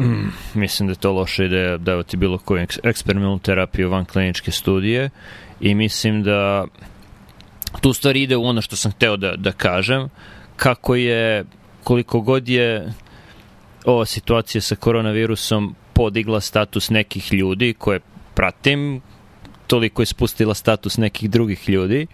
Mm, mislim da je to loša ideja davati bilo koju eksperimentalnu terapiju van kliničke studije i mislim da tu stvari ide u ono što sam hteo da, da kažem, kako je, koliko god je ova situacija sa koronavirusom podigla status nekih ljudi koje pratim, toliko je spustila status nekih drugih ljudi.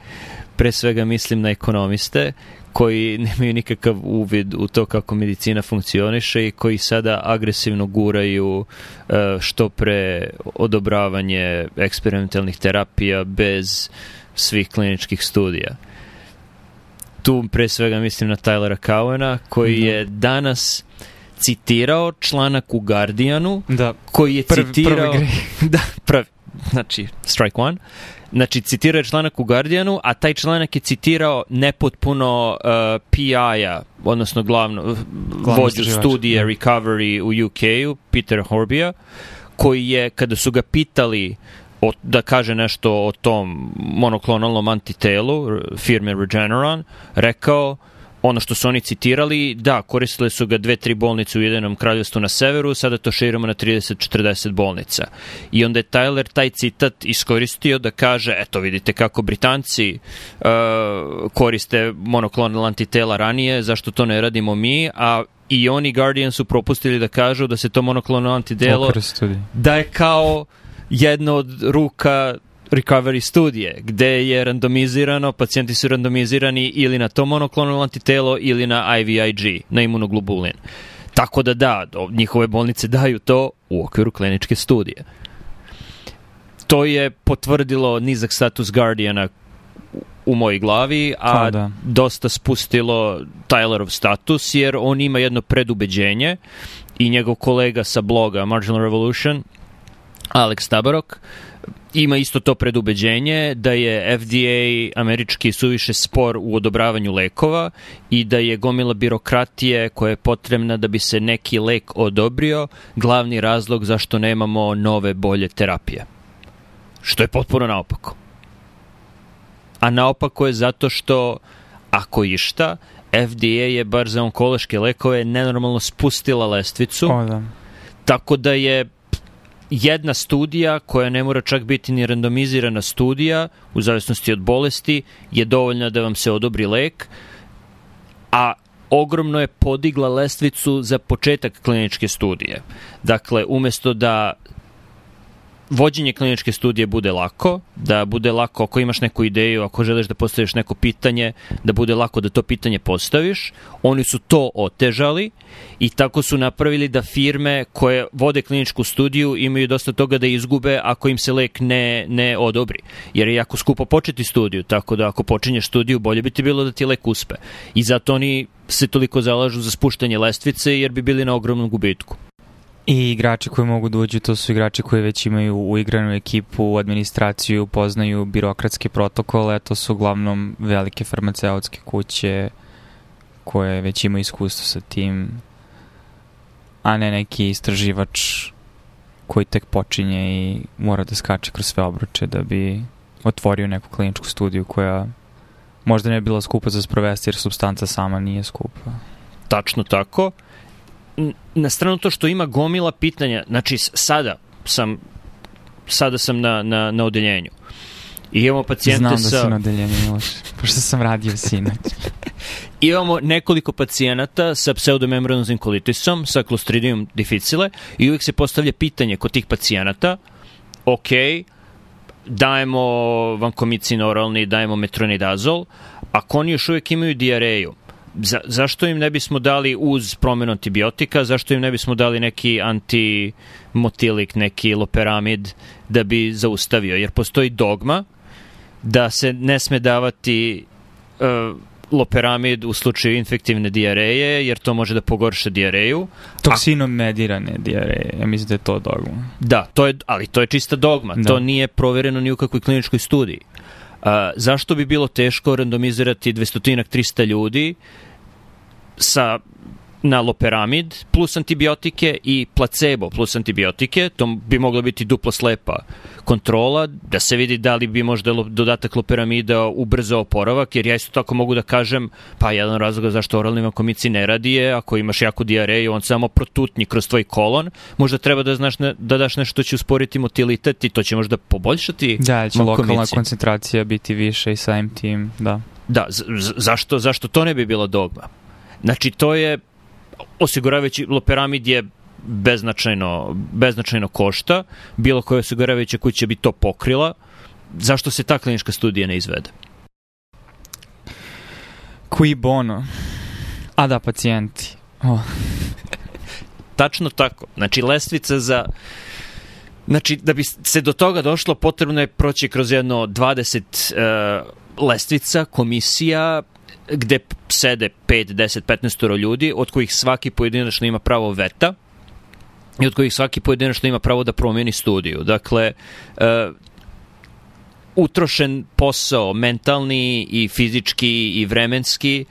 Pre svega mislim na ekonomiste koji nemaju nikakav uvid u to kako medicina funkcioniše i koji sada agresivno guraju e, što pre odobravanje eksperimentalnih terapija bez svih kliničkih studija. Tu pre svega mislim na Tylera Cowena koji mm. je danas citirao članak u Guardianu da. koji je prvi, citirao prvi da, prvi, znači strike one znači citirao je članak u Guardianu a taj članak je citirao nepotpuno uh, PI-a odnosno glavno, vođu studije da. Recovery u UK-u Peter Horbija koji je kada su ga pitali o, da kaže nešto o tom monoklonalnom antitelu firme Regeneron rekao ono što su oni citirali, da, koristile su ga dve, tri bolnice u jedinom kraljevstvu na severu, sada to širimo na 30-40 bolnica. I onda je Tyler taj citat iskoristio da kaže, eto vidite kako Britanci uh, koriste monoklonal antitela ranije, zašto to ne radimo mi, a i oni Guardian su propustili da kažu da se to monoklonal antidelo da je kao jedna od ruka recovery studije, gde je randomizirano, pacijenti su randomizirani ili na to monoklonalno antitelo ili na IVIG, na imunoglobulin. Tako da da, njihove bolnice daju to u okviru kliničke studije. To je potvrdilo nizak status Guardiana u mojoj glavi, a da. dosta spustilo Tylerov status, jer on ima jedno predubeđenje i njegov kolega sa bloga Marginal Revolution, Alex Tabarok, ima isto to predubeđenje da je FDA američki suviše spor u odobravanju lekova i da je gomila birokratije koja je potrebna da bi se neki lek odobrio glavni razlog zašto nemamo nove bolje terapije. Što je potpuno naopako. A naopako je zato što ako išta, FDA je bar za onkološke lekove nenormalno spustila lestvicu. O, da. Tako da je jedna studija koja ne mora čak biti ni randomizirana studija u zavisnosti od bolesti je dovoljna da vam se odobri lek, a ogromno je podigla lestvicu za početak kliničke studije. Dakle, umesto da vođenje kliničke studije bude lako, da bude lako ako imaš neku ideju, ako želiš da postaviš neko pitanje, da bude lako da to pitanje postaviš. Oni su to otežali i tako su napravili da firme koje vode kliničku studiju imaju dosta toga da izgube ako im se lek ne, ne odobri. Jer je jako skupo početi studiju, tako da ako počinješ studiju, bolje bi ti bilo da ti lek uspe. I zato oni se toliko zalažu za spuštanje lestvice jer bi bili na ogromnom gubitku. I igrači koji mogu da uđu, to su igrači koji već imaju uigranu ekipu, administraciju, poznaju birokratske protokole, to su uglavnom velike farmaceutske kuće koje već imaju iskustvo sa tim, a ne neki istraživač koji tek počinje i mora da skače kroz sve obruče da bi otvorio neku kliničku studiju koja možda ne bi bila skupa za sprovesti jer substanca sama nije skupa. Tačno tako na stranu to što ima gomila pitanja, znači sada sam sada sam na, na, na odeljenju. I imamo pacijente Znam da sa... si na odeljenju, Miloš, pošto sam radio sinoć. imamo nekoliko pacijenata sa pseudomembranoznim kolitisom, sa Clostridium difficile i uvijek se postavlja pitanje kod tih pacijenata, ok, dajemo vankomicin oralni, dajemo metronidazol, ako oni još uvijek imaju diareju, za, zašto im ne bismo dali uz promenu antibiotika, zašto im ne bismo dali neki antimotilik, neki loperamid da bi zaustavio? Jer postoji dogma da se ne sme davati uh, loperamid u slučaju infektivne dijareje, jer to može da pogorša dijareju. Toksinom medirane dijareje, ja mislim da je to dogma. Da, to je, ali to je čista dogma. Da. To nije provereno ni u kakvoj kliničkoj studiji. Uh, zašto bi bilo teško randomizirati 200-300 ljudi sa na loperamid plus antibiotike i placebo plus antibiotike, to bi mogla biti duplo slepa kontrola, da se vidi da li bi možda dodatak loperamida ubrzao oporavak, jer ja isto tako mogu da kažem, pa jedan razlog zašto oralni vakomici ne radi je, ako imaš jako diareju, on samo protutni kroz tvoj kolon, možda treba da, znaš ne, da daš nešto što će usporiti motilitet i to će možda poboljšati Da, će vakomici. lokalna koncentracija biti više i samim tim, da. Da, zašto, zašto to ne bi bilo dogma? Znači, to je osiguravajući loperamid je beznačajno, beznačajno košta, bilo koja osiguravajuća kuća bi to pokrila, zašto se ta klinička studija ne izvede? Qui bono? A da, pacijenti. Oh. Tačno tako. Znači, lestvica za... Znači, da bi se do toga došlo, potrebno je proći kroz jedno 20 uh, lestvica, komisija, gde sede 5, 10, 15 ljudi, od kojih svaki pojedinačno ima pravo veta i od kojih svaki pojedinačno ima pravo da promijeni studiju. Dakle, uh, utrošen posao, mentalni i fizički i vremenski,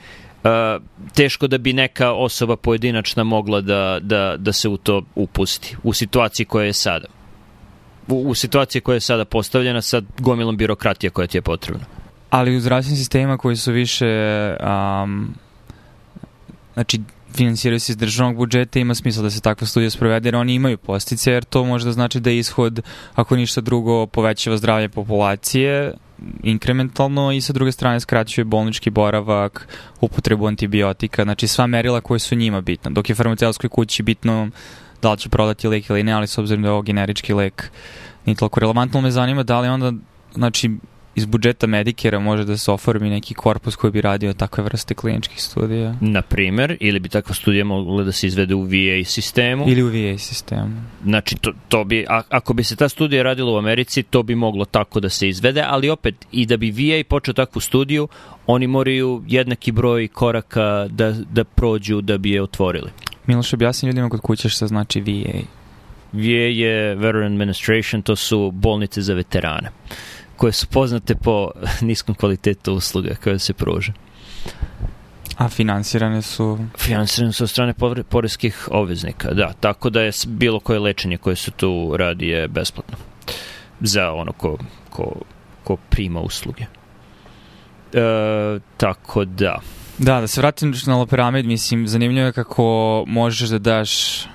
uh, teško da bi neka osoba pojedinačna mogla da, da, da se u to upusti, u situaciji koja je sada. U, u situaciji koja je sada postavljena sa gomilom birokratija koja ti je potrebna ali u zdravstvenim sistemima koji su više um, znači finansiraju se iz državnog budžeta ima smisla da se takva studija sprovede jer oni imaju postice jer to možda znači da je ishod ako ništa drugo povećava zdravlje populacije inkrementalno i sa druge strane skraćuje bolnički boravak, upotrebu antibiotika, znači sva merila koje su njima bitna. Dok je farmaceutskoj kući bitno da li će prodati lek ili ne, ali s obzirom da je ovo generički lek nije toliko relevantno, me zanima da li onda znači iz budžeta Medikera može da se oformi neki korpus koji bi radio takve vrste kliničkih studija? Na primer, ili bi takva studija mogla da se izvede u VA sistemu? Ili u VA sistemu. Znači, to, to bi, a, ako bi se ta studija radila u Americi, to bi moglo tako da se izvede, ali opet, i da bi VA počeo takvu studiju, oni moraju jednaki broj koraka da, da prođu da bi je otvorili. Miloš, objasni ljudima kod kuće šta znači VA. VA je Veteran Administration, to su bolnice za veterane koje su poznate po niskom kvalitetu usluga koje se pruže. A finansirane su? Finansirane su od strane poreskih obveznika, da. Tako da je bilo koje lečenje koje se tu radi je besplatno. Za ono ko, ko, ko prima usluge. E, tako da. Da, da se vratim na Loperamid, mislim, zanimljivo je kako možeš da daš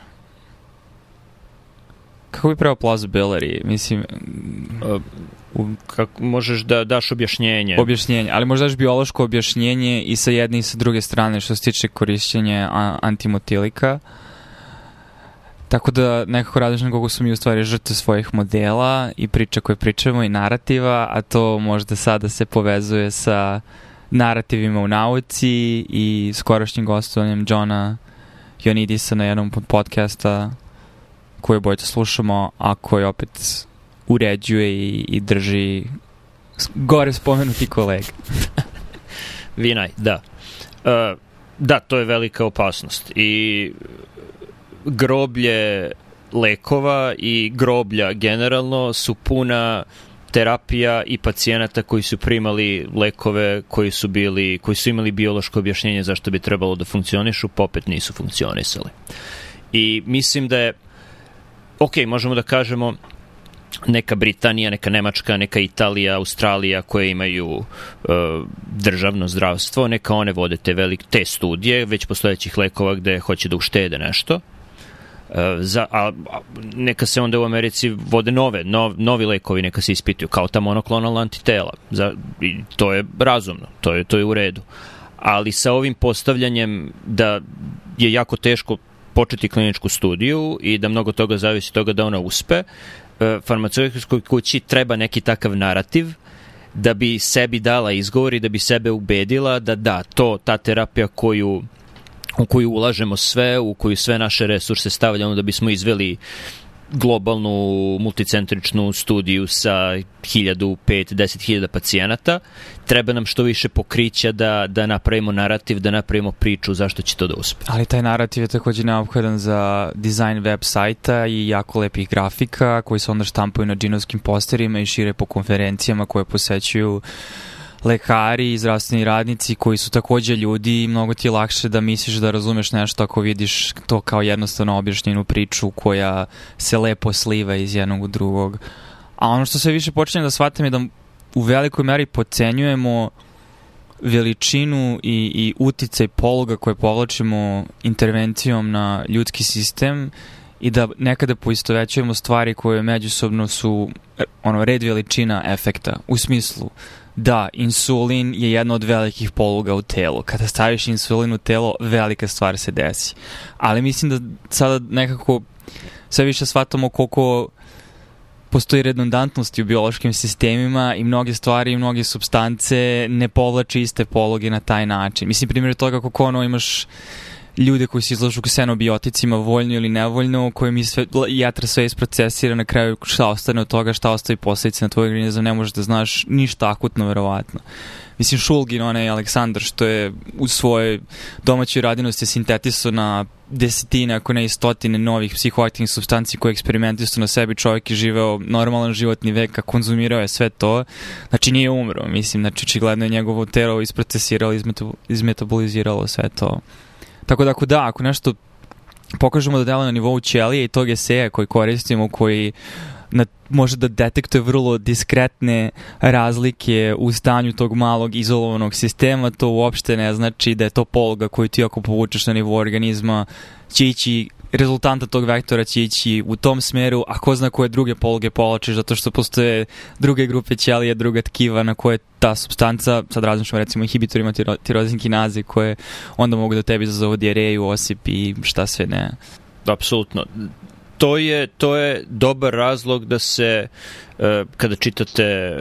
kako bi pravo plausibility, mislim... Uh, kako možeš da daš objašnjenje. Objašnjenje, ali možda daš biološko objašnjenje i sa jedne i sa druge strane što se tiče korišćenja antimotilika. Tako da nekako radiš na kogu su mi u stvari žrtve svojih modela i priča koje pričamo i narativa, a to možda sada se povezuje sa narativima u nauci i skorašnjim gostovanjem Johna Jonidisa na jednom podcasta koje bojte slušamo, a koji opet uređuje i, i drži gore spomenuti kolega. Vinaj, da. Uh, da, to je velika opasnost. I groblje lekova i groblja generalno su puna terapija i pacijenata koji su primali lekove koji su bili koji su imali biološko objašnjenje zašto bi trebalo da funkcionišu, popet nisu funkcionisali. I mislim da je ok, možemo da kažemo neka Britanija, neka Nemačka, neka Italija, Australija koje imaju uh, državno zdravstvo, neka one vode te, velik, te studije već postojećih lekova gde hoće da uštede nešto. Uh, za, a, a, neka se onda u Americi vode nove, nov, novi lekovi, neka se ispituju, kao ta monoklonalna antitela. Za, i to je razumno, to je, to je u redu. Ali sa ovim postavljanjem da je jako teško početi kliničku studiju i da mnogo toga zavisi toga da ona uspe, E, farmaceutskoj kući treba neki takav narativ da bi sebi dala izgovor i da bi sebe ubedila da da, to, ta terapija koju u koju ulažemo sve, u koju sve naše resurse stavljamo da bismo izveli globalnu multicentričnu studiju sa 1000, 5, 10.000 pacijenata. Treba nam što više pokrića da, da napravimo narativ, da napravimo priču zašto će to da uspe. Ali taj narativ je takođe neophodan za dizajn web sajta i jako lepih grafika koji se onda štampaju na džinovskim posterima i šire po konferencijama koje posećuju lekari i zdravstveni radnici koji su takođe ljudi i mnogo ti je lakše da misliš da razumeš nešto ako vidiš to kao jednostavno objašnjenu priču koja se lepo sliva iz jednog u drugog. A ono što se više počinje da shvatam je da u velikoj meri pocenjujemo veličinu i, i uticaj poluga koje povlačimo intervencijom na ljudski sistem i da nekada poistovećujemo stvari koje međusobno su ono red veličina efekta u smislu da insulin je jedna od velikih poluga u telu. Kada staviš insulin u telo, velika stvar se desi. Ali mislim da sada nekako sve više shvatamo koliko postoji redundantnost u biološkim sistemima i mnoge stvari i mnoge substance ne povlače iste pologe na taj način. Mislim, primjer toga kako ono imaš ljude koji se izlažu ksenobioticima voljno ili nevoljno, koje mi sve, jetra sve isprocesira na kraju šta ostane od toga, šta ostaje posljedice na tvoj organizam, ne možeš da znaš ništa akutno, verovatno. Mislim, Šulgin, onaj Aleksandar, što je u svojoj domaćoj radinosti sintetisao na desetine, ako ne i stotine novih psihoaktivnih substanci koje eksperimentisao na sebi, čovjek je živeo normalan životni vek, a konzumirao je sve to, znači nije umro, mislim, znači očigledno je njegovo telo isprocesiralo, izmetaboliziralo sve to. Tako da ako da, ako nešto pokažemo da dela na nivou ćelije i tog eseja koji koristimo, koji na, može da detektuje vrlo diskretne razlike u stanju tog malog izolovanog sistema, to uopšte ne znači da je to poluga koju ti ako povučeš na nivou organizma će ići rezultanta tog vektora će ići u tom smeru, a ko zna koje druge poluge povlačiš, zato što postoje druge grupe ćelije, druga tkiva na koje ta substanca, sad razmišljamo recimo inhibitorima tiro, tirozin kinaze, koje onda mogu da tebi zazovu dijareju, osip i šta sve ne. Apsolutno to je, to je dobar razlog da se, e, kada čitate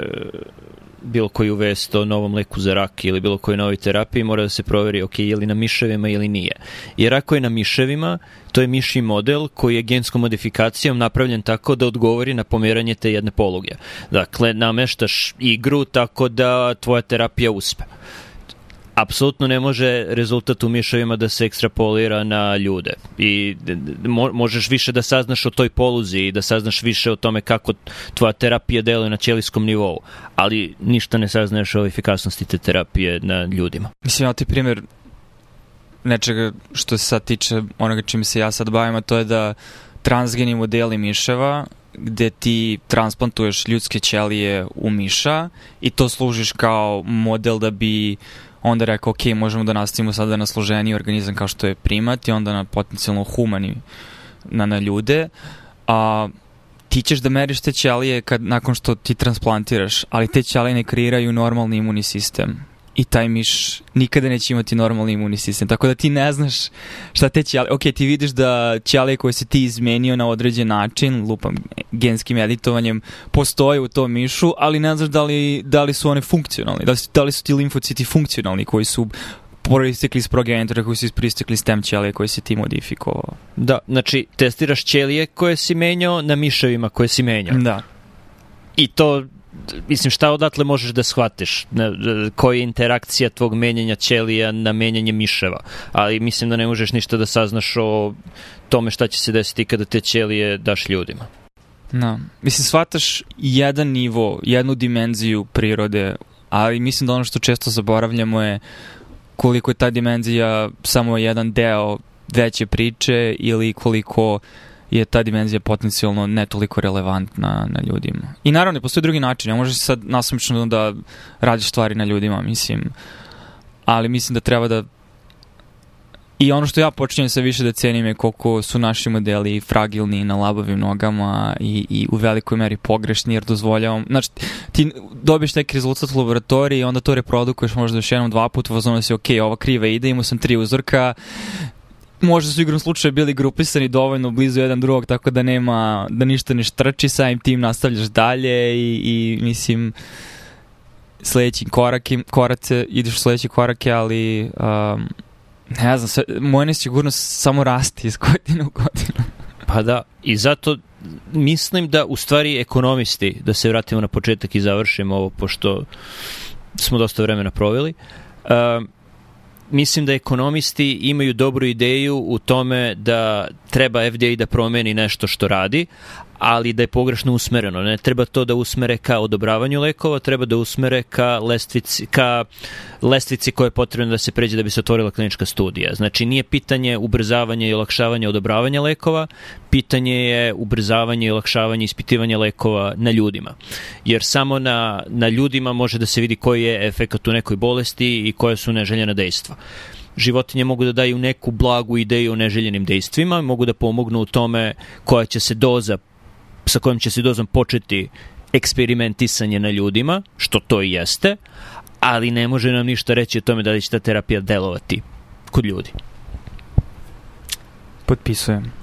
bilo koju vest o novom leku za rak ili bilo kojoj novoj terapiji, mora da se proveri ok, je li na miševima ili nije. Jer ako je na miševima, to je miši model koji je genskom modifikacijom napravljen tako da odgovori na pomeranje te jedne poluge. Dakle, nameštaš igru tako da tvoja terapija uspe apsolutno ne može rezultat u miševima da se ekstrapolira na ljude i mo možeš više da saznaš o toj poluzi i da saznaš više o tome kako tvoja terapija deluje na ćelijskom nivou, ali ništa ne saznaješ o efikasnosti te terapije na ljudima. Mislim, ja ti primjer nečega što se sad tiče onoga čime se ja sad bavim, a to je da transgeni modeli miševa gde ti transplantuješ ljudske ćelije u miša i to služiš kao model da bi onda rekao, ok, možemo da nastavimo sada na složeniji organizam kao što je primat i onda na potencijalno humani na, na ljude. A, ti ćeš da meriš te ćelije kad, nakon što ti transplantiraš, ali te ćelije ne kreiraju normalni imunni sistem i taj miš nikada neće imati normalni imunni sistem. Tako da ti ne znaš šta te ćelije... Ok, ti vidiš da ćelije koje se ti izmenio na određen način, lupam genskim editovanjem, postoje u tom mišu, ali ne znaš da li, da li su one funkcionalni, da li su, da li su ti limfociti funkcionalni koji su proistekli iz progenitora koji su proistekli stem ćelije koje si ti modifikovao. Da, znači testiraš ćelije koje si menjao na miševima koje si menjao. Da. I to mislim, šta odatle možeš da shvatiš? Koja je interakcija tvog menjanja ćelija na menjanje miševa? Ali mislim da ne možeš ništa da saznaš o tome šta će se desiti kada te ćelije daš ljudima. Da. Mislim, shvataš jedan nivo, jednu dimenziju prirode, ali mislim da ono što često zaboravljamo je koliko je ta dimenzija samo jedan deo veće priče ili koliko uh, je ta dimenzija potencijalno ne toliko relevantna na ljudima. I naravno, postoji drugi način, ne možeš sad nasumično da radiš stvari na ljudima, mislim, ali mislim da treba da I ono što ja počinjem sve više da cenim je koliko su naši modeli fragilni na labavim nogama i, i u velikoj meri pogrešni jer dozvoljavam, znači ti dobiješ neki rezultat u laboratoriji i onda to reprodukuješ možda još jednom dva puta, vazono si ok, ova kriva ide, imao sam tri uzorka, možda su igrom slučaja bili grupisani dovoljno blizu jedan drugog, tako da nema, da ništa ne štrči, samim tim nastavljaš dalje i, i mislim sledeći korak, korace, ideš u sledeće korake, ali um, ne znam, sve, moja nesigurnost samo rasti iz godine u godinu. Pa da, i zato mislim da u stvari ekonomisti, da se vratimo na početak i završimo ovo, pošto smo dosta vremena proveli, um, mislim da ekonomisti imaju dobru ideju u tome da treba FDA da promeni nešto što radi, ali da je pogrešno usmereno. Ne treba to da usmere ka odobravanju lekova, treba da usmere ka lestvici, ka lestvici koja je potrebna da se pređe da bi se otvorila klinička studija. Znači, nije pitanje ubrzavanja i olakšavanja odobravanja lekova, pitanje je ubrzavanje i olakšavanje ispitivanja lekova na ljudima. Jer samo na, na ljudima može da se vidi koji je efekt u nekoj bolesti i koje su neželjena dejstva životinje mogu da daju neku blagu ideju o neželjenim dejstvima, mogu da pomognu u tome koja će se doza sa kojom će se dozom početi eksperimentisanje na ljudima, što to i jeste, ali ne može nam ništa reći o tome da li će ta terapija delovati kod ljudi. Potpisujem.